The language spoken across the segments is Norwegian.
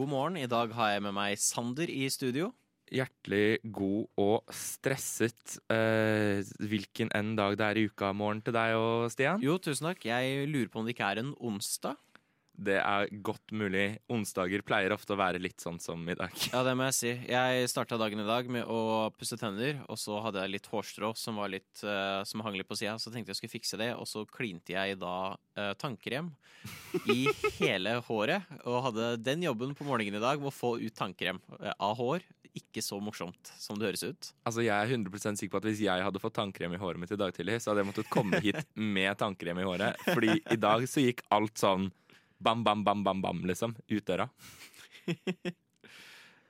God morgen. I dag har jeg med meg Sander i studio. Hjertelig god og stresset eh, hvilken enn dag det er i uka morgen til deg og Stian. Jo, tusen takk. Jeg lurer på om det ikke er en onsdag? Det er godt mulig. Onsdager pleier ofte å være litt sånn som i dag. Ja, det må jeg si. Jeg starta dagen i dag med å pusse tenner, og så hadde jeg litt hårstrå som, var litt, uh, som hang litt på sida. Så tenkte jeg skulle fikse det, og så klinte jeg da uh, tannkrem i hele håret. Og hadde den jobben på morgenen i dag med å få ut tannkrem uh, av hår. Ikke så morsomt som det høres ut. Altså, Jeg er 100 sikker på at hvis jeg hadde fått tannkrem i håret mitt i dag tidlig, så hadde jeg måttet komme hit med tannkrem i håret. Fordi i dag så gikk alt sånn bam, bam, bam, bam, bam, liksom. Ut døra.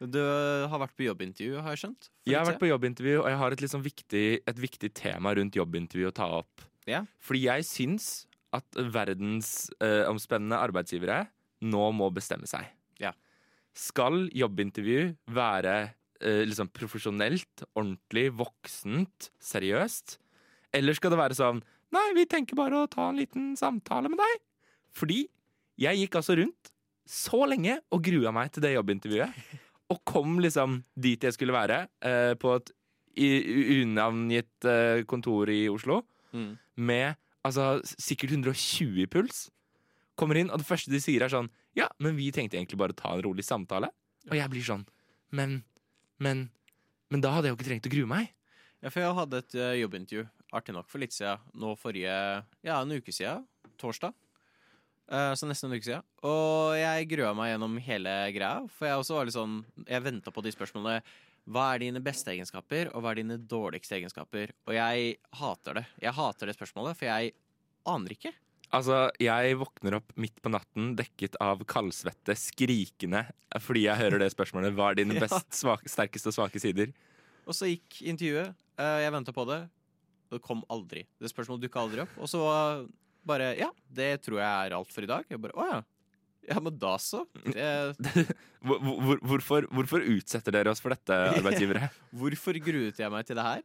Du har vært på jobbintervju, har jeg skjønt? Jeg har vært på jobbintervju, og jeg har et, liksom viktig, et viktig tema rundt jobbintervju å ta opp. Ja. Fordi jeg syns at verdensomspennende arbeidsgivere nå må bestemme seg. Ja. Skal jobbintervju være eh, liksom profesjonelt, ordentlig, voksent, seriøst? Eller skal det være sånn Nei, vi tenker bare å ta en liten samtale med deg. Fordi jeg gikk altså rundt så lenge og grua meg til det jobbintervjuet. Og kom liksom dit jeg skulle være, eh, på et unavngitt eh, kontor i Oslo, Mm. med altså, sikkert 120 puls. Kommer inn, og det første de sier, er sånn Ja, men vi tenkte egentlig bare ta en rolig samtale. Og jeg blir sånn Men, men Men da hadde jeg jo ikke trengt å grue meg. Ja, for jeg hadde et eh, jobbintervju, artig nok, for litt siden. Nå forrige Ja, en uke siden. Torsdag. Eh, så nesten en uke siden. Og jeg grua meg gjennom hele greia. For jeg også var litt sånn Jeg venta på de spørsmålene. Hva er dine beste egenskaper, og hva er dine dårligste egenskaper? Og jeg hater det. Jeg hater det spørsmålet, for jeg aner ikke. Altså, jeg våkner opp midt på natten dekket av kaldsvette, skrikende, fordi jeg hører det spørsmålet. Hva er dine best, svak, sterkeste og svake sider? Og så gikk intervjuet. Eh, jeg venta på det. Det kom aldri. Det spørsmålet dukka aldri opp. Og så bare Ja, det tror jeg er alt for i dag. Jeg bare Å ja. Ja, men da så. Det... Hvor, hvor, hvorfor, hvorfor utsetter dere oss for dette, arbeidsgivere? hvorfor gruet jeg meg til det her?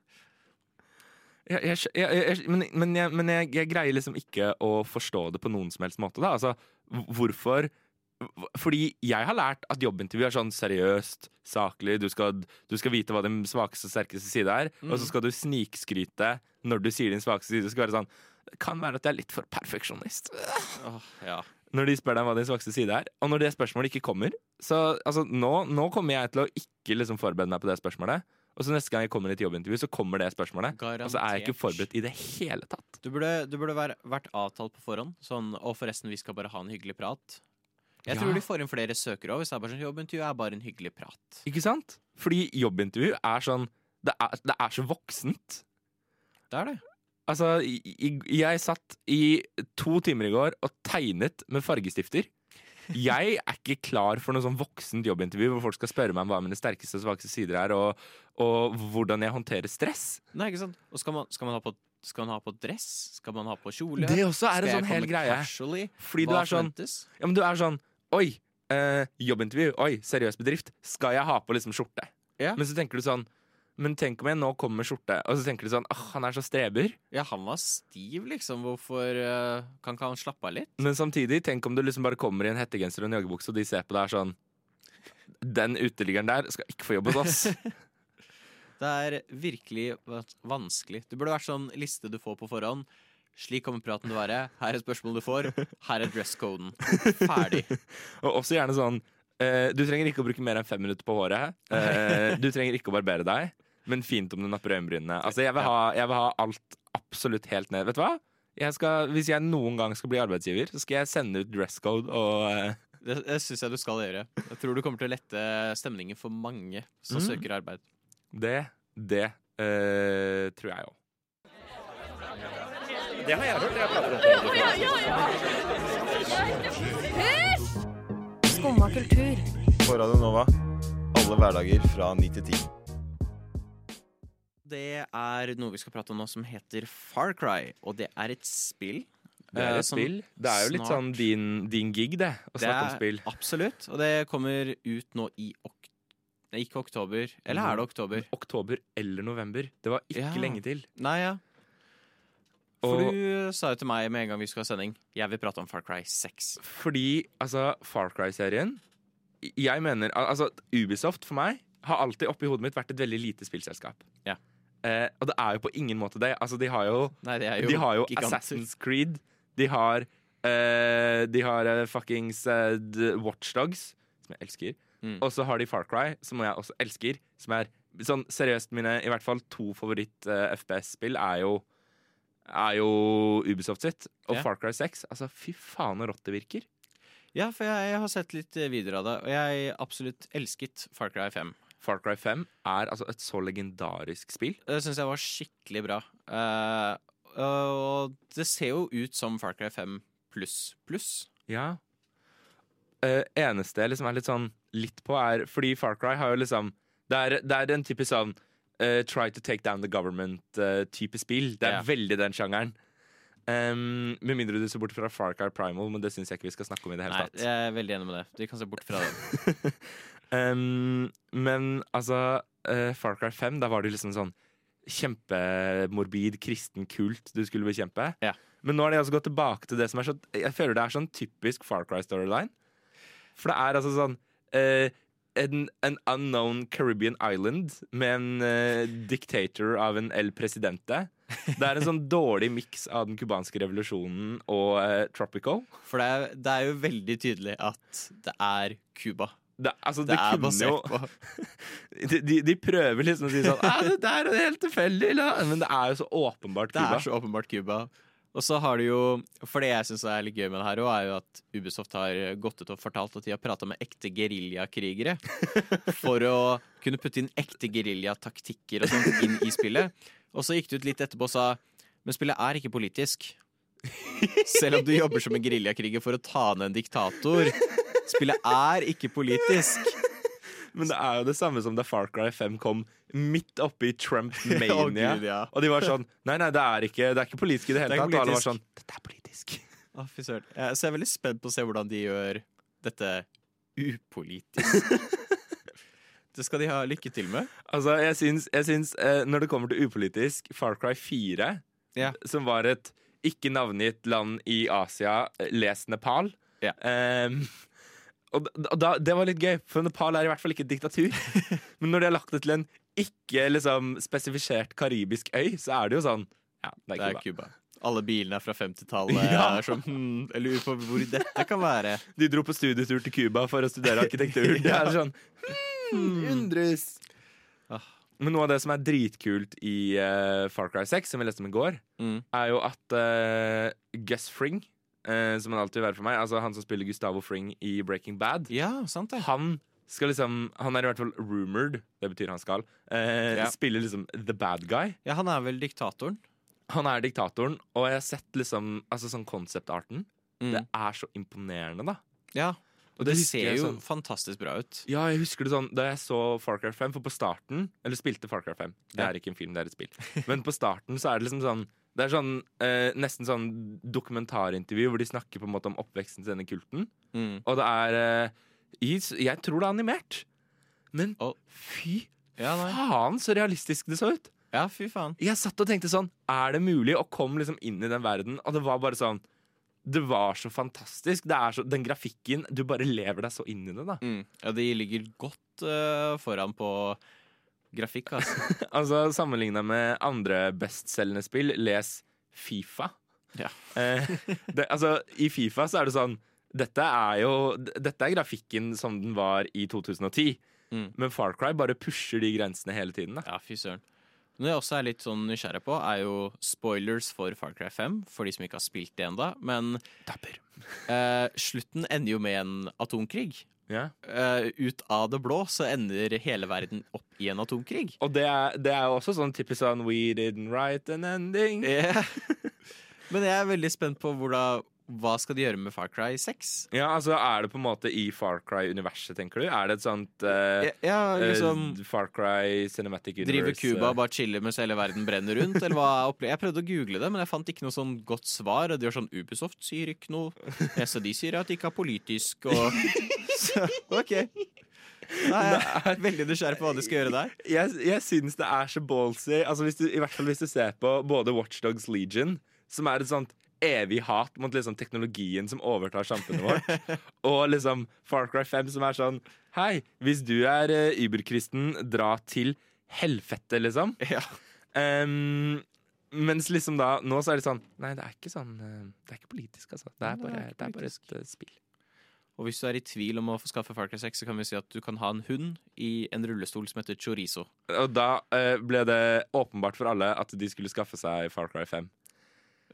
Jeg, jeg, jeg, men men, jeg, men jeg, greier liksom ikke å forstå det på noen som helst måte. Da. Altså, hvorfor Fordi jeg har lært at jobbintervju er sånn seriøst, saklig. Du skal, du skal vite hva din svakeste og sterkeste side er, og så skal du snikskryte når du sier din svakeste side. Det skal være sånn Det kan være at jeg er litt for perfeksjonist. Oh, ja. Når de spør deg hva din svakeste side er. Og når det spørsmålet ikke kommer, så altså, nå, nå kommer jeg til å ikke liksom forberede meg på det spørsmålet. Og så neste gang jeg kommer i et jobbintervju, så kommer det spørsmålet. Og så er jeg ikke forberedt i det hele tatt. Du burde, du burde være, vært avtalt på forhånd. Sånn, og forresten, vi skal bare ha en hyggelig prat. Jeg Ja. tror de får inn flere søkere òg, hvis det er bare sånn jobbintervju er bare en hyggelig prat. Ikke sant? Fordi jobbintervju er sånn Det er, det er så voksent. Det er det. Altså, i, jeg satt i to timer i går og tegnet med fargestifter. Jeg er ikke klar for noe sånn voksent jobbintervju hvor folk skal spørre meg om hva mine sterkeste og svakeste sider er, og, og hvordan jeg håndterer stress. Nei, ikke sant? Og skal man, skal man, ha, på, skal man ha på dress? Skal man ha på kjole? Det også er en sånn hel greie. Casually? Fordi du Hva er sånn? Ja, men du er sånn Oi, eh, jobbintervju. Oi, seriøs bedrift. Skal jeg ha på liksom skjorte? Yeah. Men så tenker du sånn Men tenk om jeg nå kommer med skjorte, og så tenker du sånn Åh, han er så streber. Ja, han var stiv, liksom. Hvorfor uh, kan ikke han slappe av litt? Men samtidig, tenk om du liksom bare kommer i en hettegenser og en joggebukse, og de ser på deg sånn Den uteliggeren der skal ikke få jobb hos oss. Det er virkelig vanskelig. Det burde vært sånn liste du får på forhånd. Slik kommer praten til å være. Her er spørsmålet du får. Her er dresscoden. Ferdig. og også gjerne sånn Uh, Du trenger ikke å bruke mer enn fem minutter på håret. Uh, du trenger ikke å barbere deg, men fint om du napper øyenbrynene. Altså, jeg vil, ha, jeg vil ha alt absolutt helt ned. Vet du hva? Jeg skal, hvis jeg noen gang skal bli arbeidsgiver, så skal jeg sende ut dresscode og uh... Det, det syns jeg du skal gjøre. Jeg tror du kommer til å lette stemningen for mange som Mm. søker arbeid. Det, det uh, tror jeg òg. Det har jeg hørt. Jeg prater om Skumma kultur. På Radio Nova. Alle hverdager fra 9 til 10. Det er noe vi skal prate om nå som heter Far Cry, og det er et spill. Det er eh, et spill. Det er jo litt sånn din, din gig, det. Å Det snakke om spill. Absolutt. Og det kommer ut nå i ok Nei, ikke oktober. Eller er det oktober? Oktober eller november. Det var ikke Ja. lenge til. Nei, ja. For Og du sa jo til meg med en gang vi skulle ha sending Jeg vil prate om Far Cry 6. fordi altså, Far Cry-serien jeg mener Altså, Ubisoft for meg har alltid oppi hodet mitt vært et veldig lite spillselskap. Ja. Eh, og det er jo på ingen måte det. Altså, de har jo, Nei, det jo de har jo. Assassin's Creed. De har eh, De har uh, fuckings uh, Watchdogs, som jeg elsker. Mm. Og så har de Far Cry, som jeg også elsker. Som er sånn seriøst mine i hvert fall to favoritt-FPS-spill er jo er jo Ubisoft sitt. Og yeah. Far Cry 6. Altså, fy faen så rått det virker. Ja, for jeg, jeg har sett litt videre av det, og jeg absolutt elsket Far Cry 5. Far Cry 5 er altså et så legendarisk spill. Det syns jeg var skikkelig bra. Uh, og det ser jo ut som Far Cry 5 pluss pluss. Ja. Uh, eneste jeg liksom er litt sånn litt på, er fordi Far Cry har jo liksom Det er, det er en typisk sånn uh, try to take down the government-type spill. Det er Ja. veldig den sjangeren. Um, med mindre du ser bort fra Far Cry Primal, men det syns jeg ikke vi skal snakke om i det hele Nei, tatt. jeg er veldig enig med det. Vi kan se bort fra det. Um, men altså, uh, Far Cry 5, da var det liksom sånn kjempemorbid kristen kult du skulle bekjempe. Ja. Men nå har de altså gått tilbake til det som er så Jeg føler det er sånn typisk Far Cry-storyline. For det er altså sånn uh, en, en unknown Caribbean island med en uh, dictator av en El Presidente. Det er en sånn dårlig miks av den cubanske revolusjonen og uh, Tropical. For det er, det er jo veldig tydelig at det er Cuba. Det, altså, Det, det, er basert jo på de, de, prøver liksom å si sånn ah, Det der er helt tilfeldig. Men det er jo så åpenbart Det Cuba. er så åpenbart Cuba. Og så har du jo For det jeg syns er litt gøy med det her òg, er jo at Ubisoft har gått ut og fortalt at de har prata med ekte geriljakrigere. For å kunne putte inn ekte geriljataktikker og sånt inn i spillet. Og så gikk det ut litt etterpå og sa Men spillet er ikke politisk. Selv om du jobber som en geriljakriger for å ta ned en diktator. Spillet er ikke politisk. Men det er jo det samme som da Far Cry 5 kom midt oppi Trump-mania. oh, ja. Og de var sånn Nei, nei, det er ikke, det er ikke politisk i det hele tatt. Og alle var sånn Dette er politisk. Jeg- Så jeg er veldig spent på å se hvordan de gjør dette upolitisk. Det skal de ha lykke til med. Altså, jeg syns, jeg syns eh, når det kommer til upolitisk, Far Cry 4, Ja. som var et ikke navngitt land i Asia, eh, les Nepal Ja. Ehm, og da, det var litt gøy, for Nepal er i hvert fall ikke et diktatur. Men når de har lagt det til en ikke liksom spesifisert karibisk øy, så er det jo sånn Ja, det er Cuba. Alle bilene er fra 50-tallet. Ja. sånn, hmm, Jeg lurer på hvor dette kan være. De dro på studietur til Cuba for å studere arkitektur. Det er sånn hmm, Undres. Ah. Men noe av det som er dritkult i uh, Far Cry 6, som vi leste om i går, Mm. er jo at uh, Gus Fring, eh, som han alltid vil være for meg, altså han som spiller Gustavo Fring i Breaking Bad, Ja, sant det. han skal liksom Han er i hvert fall rumored, det betyr han skal, eh, Ja. spille liksom the bad guy. Ja, Han er vel diktatoren. Han er diktatoren, og jeg har sett liksom Altså sånn konseptarten. Mm. Det er så imponerende, da. Ja, Og Det husker ser jeg jo sånn- fantastisk bra ut. Ja, jeg husker det sånn Da jeg så Far Cry 5, for på starten Eller spilte Far Cry 5 Det Ja. er ikke en film, det er et spill Men på starten så er det liksom sånn Det er sånn eh, nesten sånn dokumentarintervju Hvor de snakker på en måte om oppveksten til denne kulten Mm. Og det er eh, jeg, jeg tror det er animert Men oh. fy Ja, faen så realistisk det så ut ja, fy faen. Jeg satt og tenkte sånn Er det mulig? Og kom liksom inn i den verden Og det var bare sånn Det var så fantastisk det er så, Den grafikken, du bare lever deg så inn i det da Mm. Ja, de ligger godt uh, foran på grafikk, altså. Altså Sammenligna med andre bestselgende spill, les Fifa. Ja. Eh, det, altså, I Fifa så er det sånn Dette er jo Dette er grafikken som den var i 2010. Mm. Men Far Cry bare pusher de grensene hele tiden. Da. Ja, fy søren. Det jeg også er litt sånn nysgjerrig på, er jo spoilers for Far Cry 5, for de som ikke har spilt det ennå. Men Dapper. eh, slutten ender jo med en atomkrig. Ja. Uh, ut av det blå så ender hele verden opp i en atomkrig. Og det er, det er jo også sånn typisk sånn We didn't write an ending. Yeah. Men jeg er veldig spent på hvordan, hva skal de gjøre med Far Cry 6? Ja, altså Er det på en måte i Far Cry-universet, tenker du? Er det et sånt uh, Ja, liksom uh, Far Cry Cinematic Universe? Driver Cuba eh, og bare chiller mens hele verden brenner rundt? Eller hva Jeg prøvde å google det, men jeg fant ikke noe sånn godt svar. Og de var sånn Ubisoft sier ikke noe. SD sier at de ikke er politisk og så, OK. Nei, jeg er veldig nysgjerrig på hva du skal gjøre der. jeg, jeg syns det er så ballsy. Altså hvis du, I hvert fall hvis du ser på både Watchdogs Legion, som er et sånt evig hat mot liksom teknologien som overtar samfunnet vårt. og liksom Far Cry 5 som er sånn Hei, hvis du er uh, überkristen, dra til helvete, liksom. Ja. Um, mens liksom da Nå så er det sånn Nei, det er ikke sånn eh, Det er ikke politisk, altså. Er det er bare, det er bare et uh, spill. Og hvis du er i tvil om å få skaffe Far Cry 6, så kan vi si at du kan ha en hund i en rullestol som heter chorizo. Og da eh, ble det åpenbart for alle at de skulle skaffe seg Far Cry 5.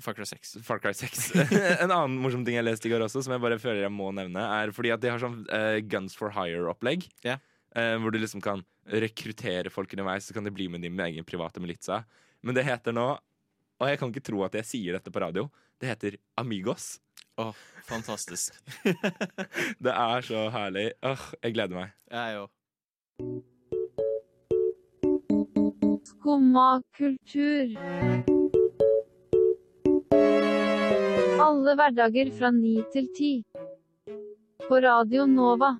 Far Cry 6. Far Cry 6. en annen morsom ting jeg leste i går også, som jeg bare føler jeg må nevne, er fordi at de har sånn eh, Guns for Hire-opplegg. Yeah. Eh, hvor du liksom kan rekruttere folk underveis, så kan de bli med din egen private militsa. Men det heter nå, og jeg kan ikke tro at jeg sier dette på radio, det heter Amigos. Åh, fantastisk. Det er så herlig. Åh, jeg gleder meg. Jeg òg. Skumma kultur. Alle hverdager fra ni til ti. På Radio Nova.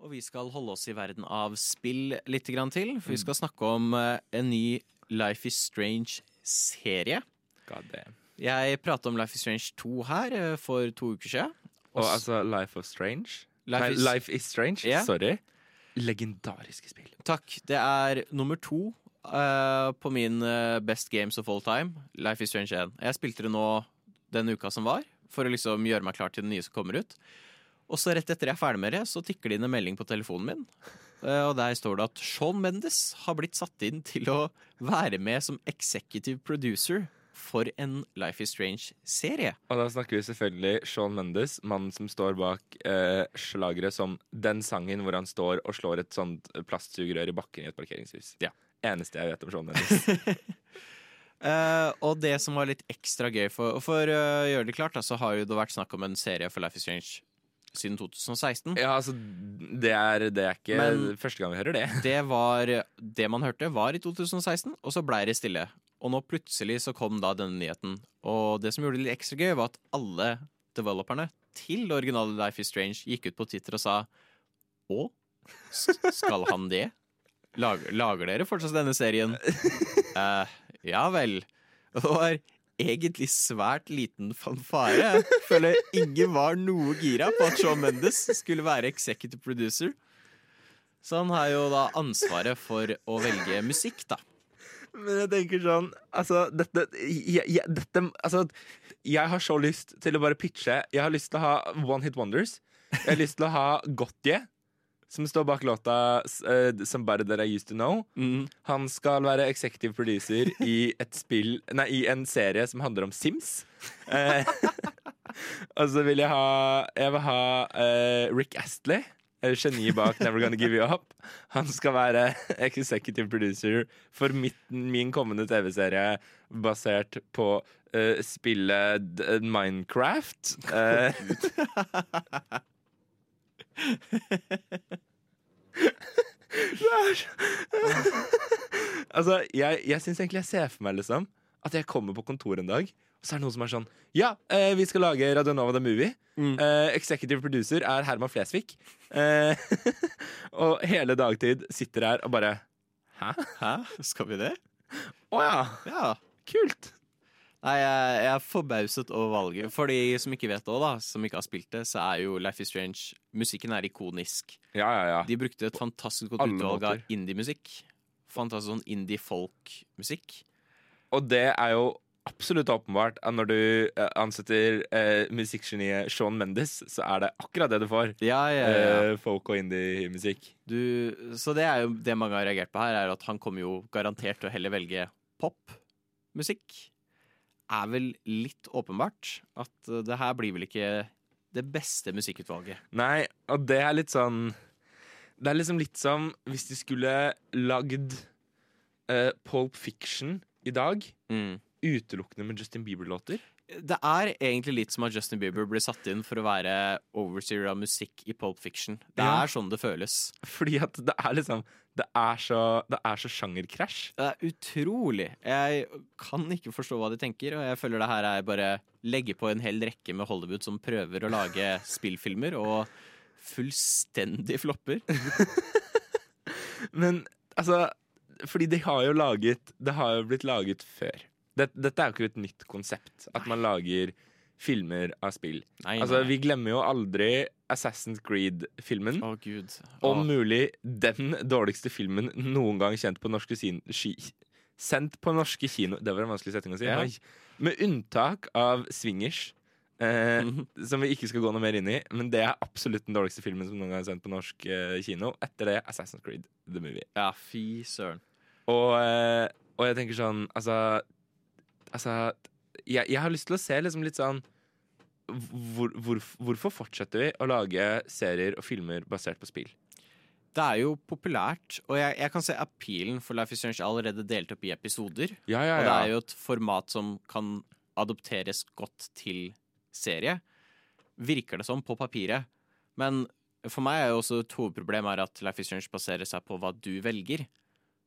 Og vi skal holde oss i verden av spill litt grann til, for vi skal snakke om eh, en ny Life is Strange-serie. God damn. Jeg pratet om Life is Strange 2 her eh, for to uker siden. Og altså Life of Strange. Life Nei, is- Life is Strange. Yeah. Sorry. Legendariske spill. Takk. Det er nummer to uh, på min eh, Best Games of All Time, Life is Strange 1. Jeg spilte det nå den uka som var, for å liksom gjøre meg klar til det nye som kommer ut. Og så rett etter jeg er ferdig med det, så tikker det inn en melding på telefonen min. Og der står det at Sean Mendes har blitt satt inn til å være med som executive producer for en Life is Strange-serie. Og da snakker vi selvfølgelig Sean Mendes, mannen som står bak eh, slagere som den sangen hvor han står og slår et sånt plastsugerør i bakken i et parkeringshus. Ja. Eneste jeg vet om Sean Mendes. uh, og det som var litt ekstra gøy, for, for eh, å gjøre det klart, da, så har jo det vært snakk om en serie for Life is Strange siden 2016. ja, altså, det er, det er ikke Men- første gang vi hører det. Det var Det man hørte, var i 2016, og så blei det stille. Og nå plutselig så kom da denne nyheten. Og det som gjorde det litt ekstra gøy, var at alle developerne til det originale Life is Strange gikk ut på Twitter og sa Å, skal han det? Lager, lager dere fortsatt denne serien? Uh, ja vel. Det var egentlig svært liten fanfare. Jeg føler ingen var noe gira på at Shaw Mendes skulle være executive producer. Så han har jo da ansvaret for å velge musikk, da. Men jeg tenker sånn Altså, dette, jeg, jeg, dette altså, jeg har så lyst til å bare pitche. Jeg har lyst til å ha One Hit Wonders. Jeg har lyst til å ha Gotye, som står bak låta uh, 'Somebody That I Used To Know'. Mm. Han skal være executive producer i spill Nei, i en serie som handler om Sims. Uh, og så vil jeg ha Jeg vil ha uh, Rick Astley. Geniet bak Never Gonna Give You Up. Han skal være executive producer for mitt, min kommende TV-serie basert på uh, spillet Minecraft. Eh, er så Altså, jeg, jeg syns egentlig jeg ser for meg liksom at jeg kommer på kontoret en dag, så er det noen som er sånn Ja, eh, vi skal lage Radionova The Movie. Mm. Eh, executive producer er Herman Flesvig. Eh, og hele dagtid sitter her og bare Hæ? Hæ? Skal vi det? Å ja, Ja. kult. Nei, jeg, jeg er forbauset over valget. For de som ikke vet det da, som ikke har spilt det, så er jo Life is Strange Musikken er ikonisk. Ja, ja, ja. De brukte et fantastisk godt utvalg av indie-musikk. Fantastisk sånn indie-folk-musikk. Og det er jo absolutt åpenbart at når du eh, ansetter eh, musikkgeniet Sean Mendes, så er det akkurat det du får. Ja, ja, ja. Eh, folk og indie-musikk. Så det er jo det mange har reagert på her, er at han kommer jo garantert til å heller velge popmusikk. Er vel litt åpenbart at eh, det her blir vel ikke det beste musikkutvalget. Nei, og det er litt sånn Det er liksom litt som hvis de skulle lagd uh, Pulp Fiction i dag utelukkende med Justin Bieber-låter. Det er egentlig litt som at Justin Bieber ble satt inn for å være overseer av musikk i Pulp Fiction. Det Ja. er sånn det føles. Fordi at det er liksom Det er så, det er så sjangerkrasj. Det er utrolig. Jeg kan ikke forstå hva de tenker, og jeg føler det her er bare legge på en hel rekke med Hollywood som prøver å lage spillfilmer, og fullstendig flopper. Men altså fordi de har jo laget Det har jo blitt laget før. Det, dette er jo ikke et nytt konsept. At man lager filmer av spill. Nei, Altså, nei. Vi glemmer jo aldri Assassin's Creed-filmen. Å, gud. Om mulig den dårligste filmen noen gang kjent på norske sin Sendt på norske kino Det var en vanskelig setting å si. Ja. Med unntak av Swingers, eh, Mhm. som vi ikke skal gå noe mer inn i. Men det er absolutt den dårligste filmen som noen gang er sendt på norsk eh, kino. Etter det Assassin's Creed, The Movie. Ja, fy søren. Og, eh, og jeg tenker sånn Altså, altså jeg, jeg har lyst til å se liksom litt sånn hvor, hvor, Hvorfor fortsetter vi å lage serier og filmer basert på spill? Det er jo populært, og jeg, jeg kan se appealen for Life is Strange allerede delt opp i episoder. Ja, ja, Og det er jo et format som kan adopteres godt til serie. Virker det som på papiret. Men for meg er jo også et hovedproblem at Life is Strange baserer seg på hva du velger.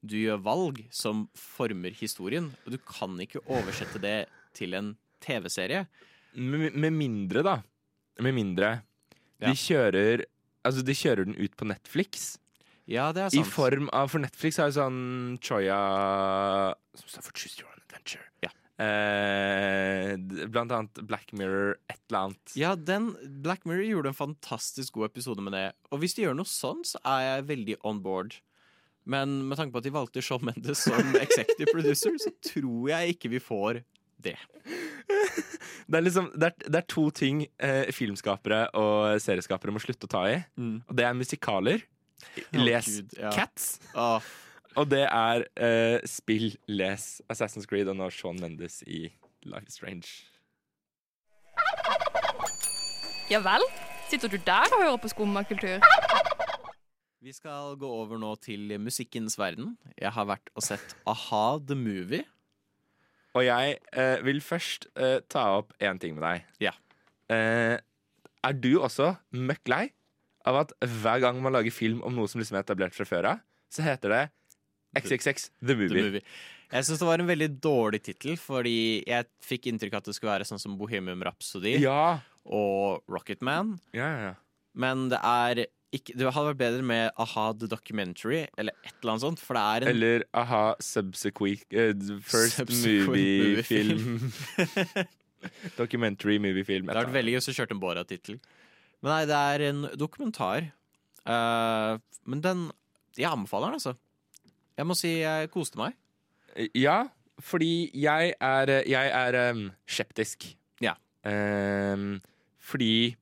Du gjør valg som former historien, og du kan ikke oversette det til en TV-serie. Med, med mindre, da. Med mindre Ja. de kjører Altså, de kjører den ut på Netflix. Ja, det er I sant. form av For Netflix har jo sånn Choya Som står for Choose Your Own Adventure. Ja. Eh, blant annet Black Mirror, et eller annet. Ja, den Black Mirror gjorde en fantastisk god episode med det. Og hvis de gjør noe sånn, så er jeg veldig on board. Men med tanke på at de valgte Shaw Mendes som executive producer, så tror jeg ikke vi får det. Det er liksom Det er, det er to ting eh, filmskapere og serieskapere må slutte å ta i. Og det er musikaler. Les Gud, ja. Cats. Oh. Og det er eh, spill, les Assassin's Creed og nå Sean Mendes i Life is Strange. Ja vel? Sitter du der og hører på skummakultur? Vi skal gå over nå til musikkens verden. Jeg har vært og sett A-ha The Movie. Og jeg eh, vil først eh, ta opp én ting med deg. Ja. Eh, er du også møkk lei av at hver gang man lager film om noe som liksom er etablert fra før av, så heter det XXX The The Movie? Movie. Jeg syns det var en veldig dårlig tittel, fordi jeg fikk inntrykk av at det skulle være sånn som Bohemian Rhapsody Ja. og Rocketman. Ja, ja, ja. Men det er ikke Det hadde vært bedre med A-ha The Documentary, eller et eller annet sånt, en Eller a-ha subsequent uh, First Subsequent movie movie film. Documentary movie film. Det hadde vært veldig gøy hvis du kjørte en Bora-tittel. Men nei, det er en dokumentar. Uh, men den Jeg anbefaler den, altså. Jeg må si jeg koste meg. Ja, fordi jeg er, jeg er um, skeptisk. Ja. Um, fordi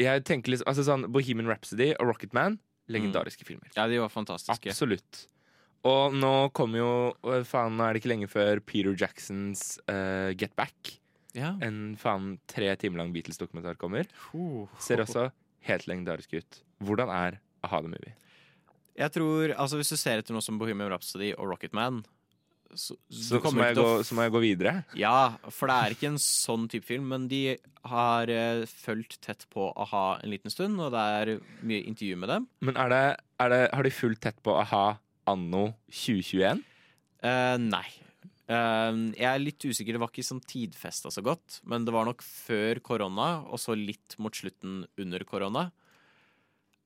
jeg tenker liksom altså sånn, Bohemian Rhapsody og Rocketman legendariske filmer. Ja, de var fantastiske. Absolutt. Og nå kommer jo Faen, nå er det ikke lenge før Peter Jacksons uh, Get Back. Ja. En faen tre timer lang Beatles-dokumentar kommer. Ser også helt legendarisk ut. Hvordan er A-ha the Movie? Jeg tror, altså Hvis du ser etter noe som Bohemian Rhapsody og Rocketman så, Så, så, må jeg gå, så må jeg gå videre? Ja, for det er ikke en sånn type film, men de har uh, fulgt tett på a-ha en liten stund, og det er mye intervju med dem. Men er det, er det, har de fulgt tett på a-ha anno 2021? Uh, nei. Uh, jeg er litt usikker, det var ikke sånn tidfesta så godt, men det var nok før korona, og så litt mot slutten under korona.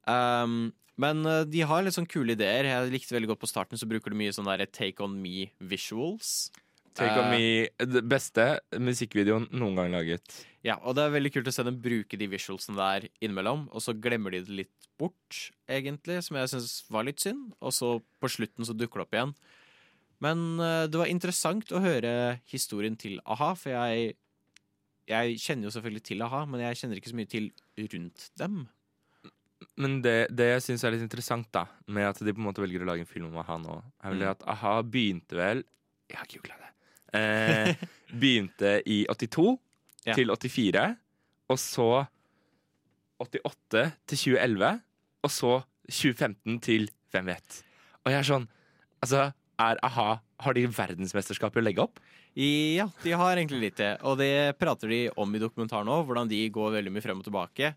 Um, men eh, de har litt sånn kule ideer. Jeg likte veldig godt på starten, så bruker de mye sånn der Take On Me visuals. Take On Eh, Me, det beste musikkvideoen noen gang laget. Ja, og det er veldig kult å se dem bruke de visualsene der innimellom, og så glemmer de det litt bort, egentlig, som jeg syns var litt synd. Og så på slutten så dukker det opp igjen. Men eh, det var interessant å høre historien til a-ha, for jeg Jeg kjenner jo selvfølgelig til a-ha, men jeg kjenner ikke så mye til rundt dem. Men det, det jeg syns er litt interessant, da, med at de på en måte velger å lage en film om a-ha nå, er vel det Mm. at a-ha begynte vel Jeg har googla det. Eh, begynte i 82 Ja. til 84, og så 88 til 2011, og så 2015 til hvem vet. Og jeg er sånn Altså, er a-ha Har de verdensmesterskap å legge opp? Ja, de har egentlig litt det. Og det prater de om i dokumentaren òg, hvordan de går veldig mye frem og tilbake.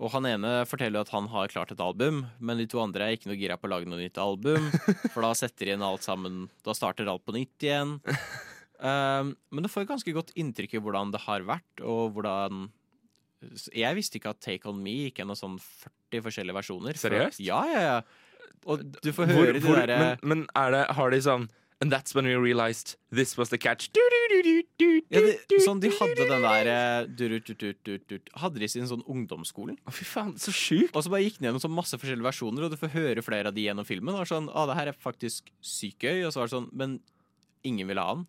Og han ene forteller jo at han har klart et album, men de to andre er ikke noe gira på å lage noe nytt album. For da setter inn alt sammen Da starter alt på nytt igjen. Um, men du får et ganske godt inntrykk i hvordan det har vært, og hvordan Jeg visste ikke at Take On Me gikk gjennom sånn 40 forskjellige versjoner. Seriøst? Ja, ja, ja. Og du får Hvor, de derre men, men er det, har de sånn And that's when we realized this was the catch. Du, du, Sånn de hadde den der. Hadde de sin sånn ungdomsskolen. Å, fy faen, så sjukt. Og så bare gikk den gjennom så masse forskjellige versjoner, og du får høre flere av de gjennom filmen. Og sånn, ah, det her er faktisk sykt gøy. Og så var det sånn, men ingen ville ha den.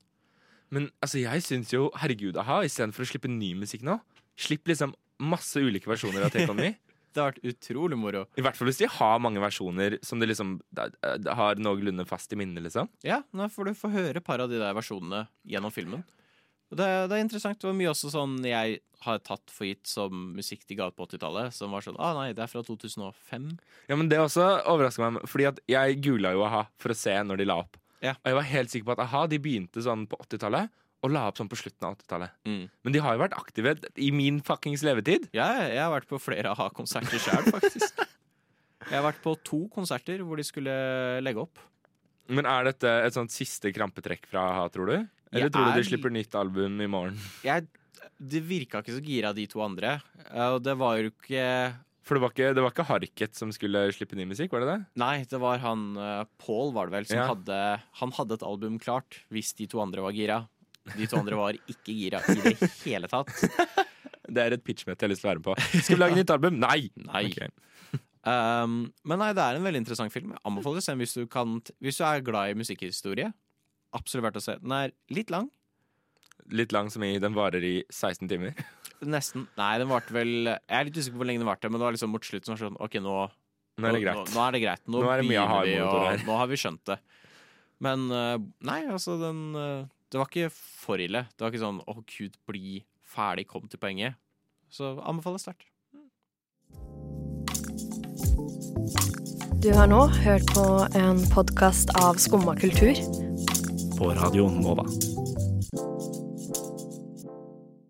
Men altså, jeg syns jo, herregud, a-ha, istedenfor å slippe ny musikk nå, slipp liksom masse ulike versjoner av Take On Me. Det har vært utrolig moro. I hvert fall hvis de har mange versjoner som de liksom da- da har noenlunde fast i minnet, liksom. Ja, nå får du få høre et par av de der versjonene gjennom filmen. Og Det, det er interessant. Det var mye også sånn jeg har tatt for gitt som musikk de ga ut på 80-tallet, som var sånn Ah, nei, det er fra 2005. Ja, men det også overraska meg, fordi at jeg googla jo a-ha for å se når de la opp. Ja. Og jeg var helt sikker på at a-ha de begynte sånn på 80-tallet og la opp sånn på slutten av 80-tallet. Mm. Men de har jo vært aktive i min fuckings levetid. Ja, jeg har vært på flere a-ha-konserter sjøl, faktisk. Jeg har vært på to konserter hvor de skulle legge opp. Men er dette et sånt siste krampetrekk fra a-ha, tror du? Eller Jeg tror du er- de slipper nytt album i morgen? Jeg, det virka ikke så gira, de to andre. Eh, Og det var jo ikke For det var ikke, det var ikke Harket som skulle slippe ny musikk, var det det? Nei, det var han uh, Paul, var det vel, som Ja. hadde Han hadde et album klart hvis de to andre var gira. De to andre var ikke gira i det hele tatt. Det er et pitchmøte jeg har lyst til å være med på. Skal vi lage nytt album? Nei! Nei. Okay. Um, men nei, det er en veldig interessant film. Jeg anbefaler den hvis du, kan, hvis du er glad i musikkhistorie. Absolutt verdt å se. Den er litt lang. Litt lang som i den varer i 16 timer. Nesten. Nei, den varte vel Jeg er litt usikker på hvor lenge den varte, men det var liksom mot slutten sånn OK, nå, Nå er det Nå, greit. nå er det greit. Nå, Nå er det mye og her. nå har vi skjønt det. Men uh, nei, altså, den uh, Det var ikke for ille. Det var ikke sånn å gud, bli ferdig, kom til poenget. Så anbefaler sterkt. Du har nå hørt på en podkast av Skumma kultur. På Radio Nova.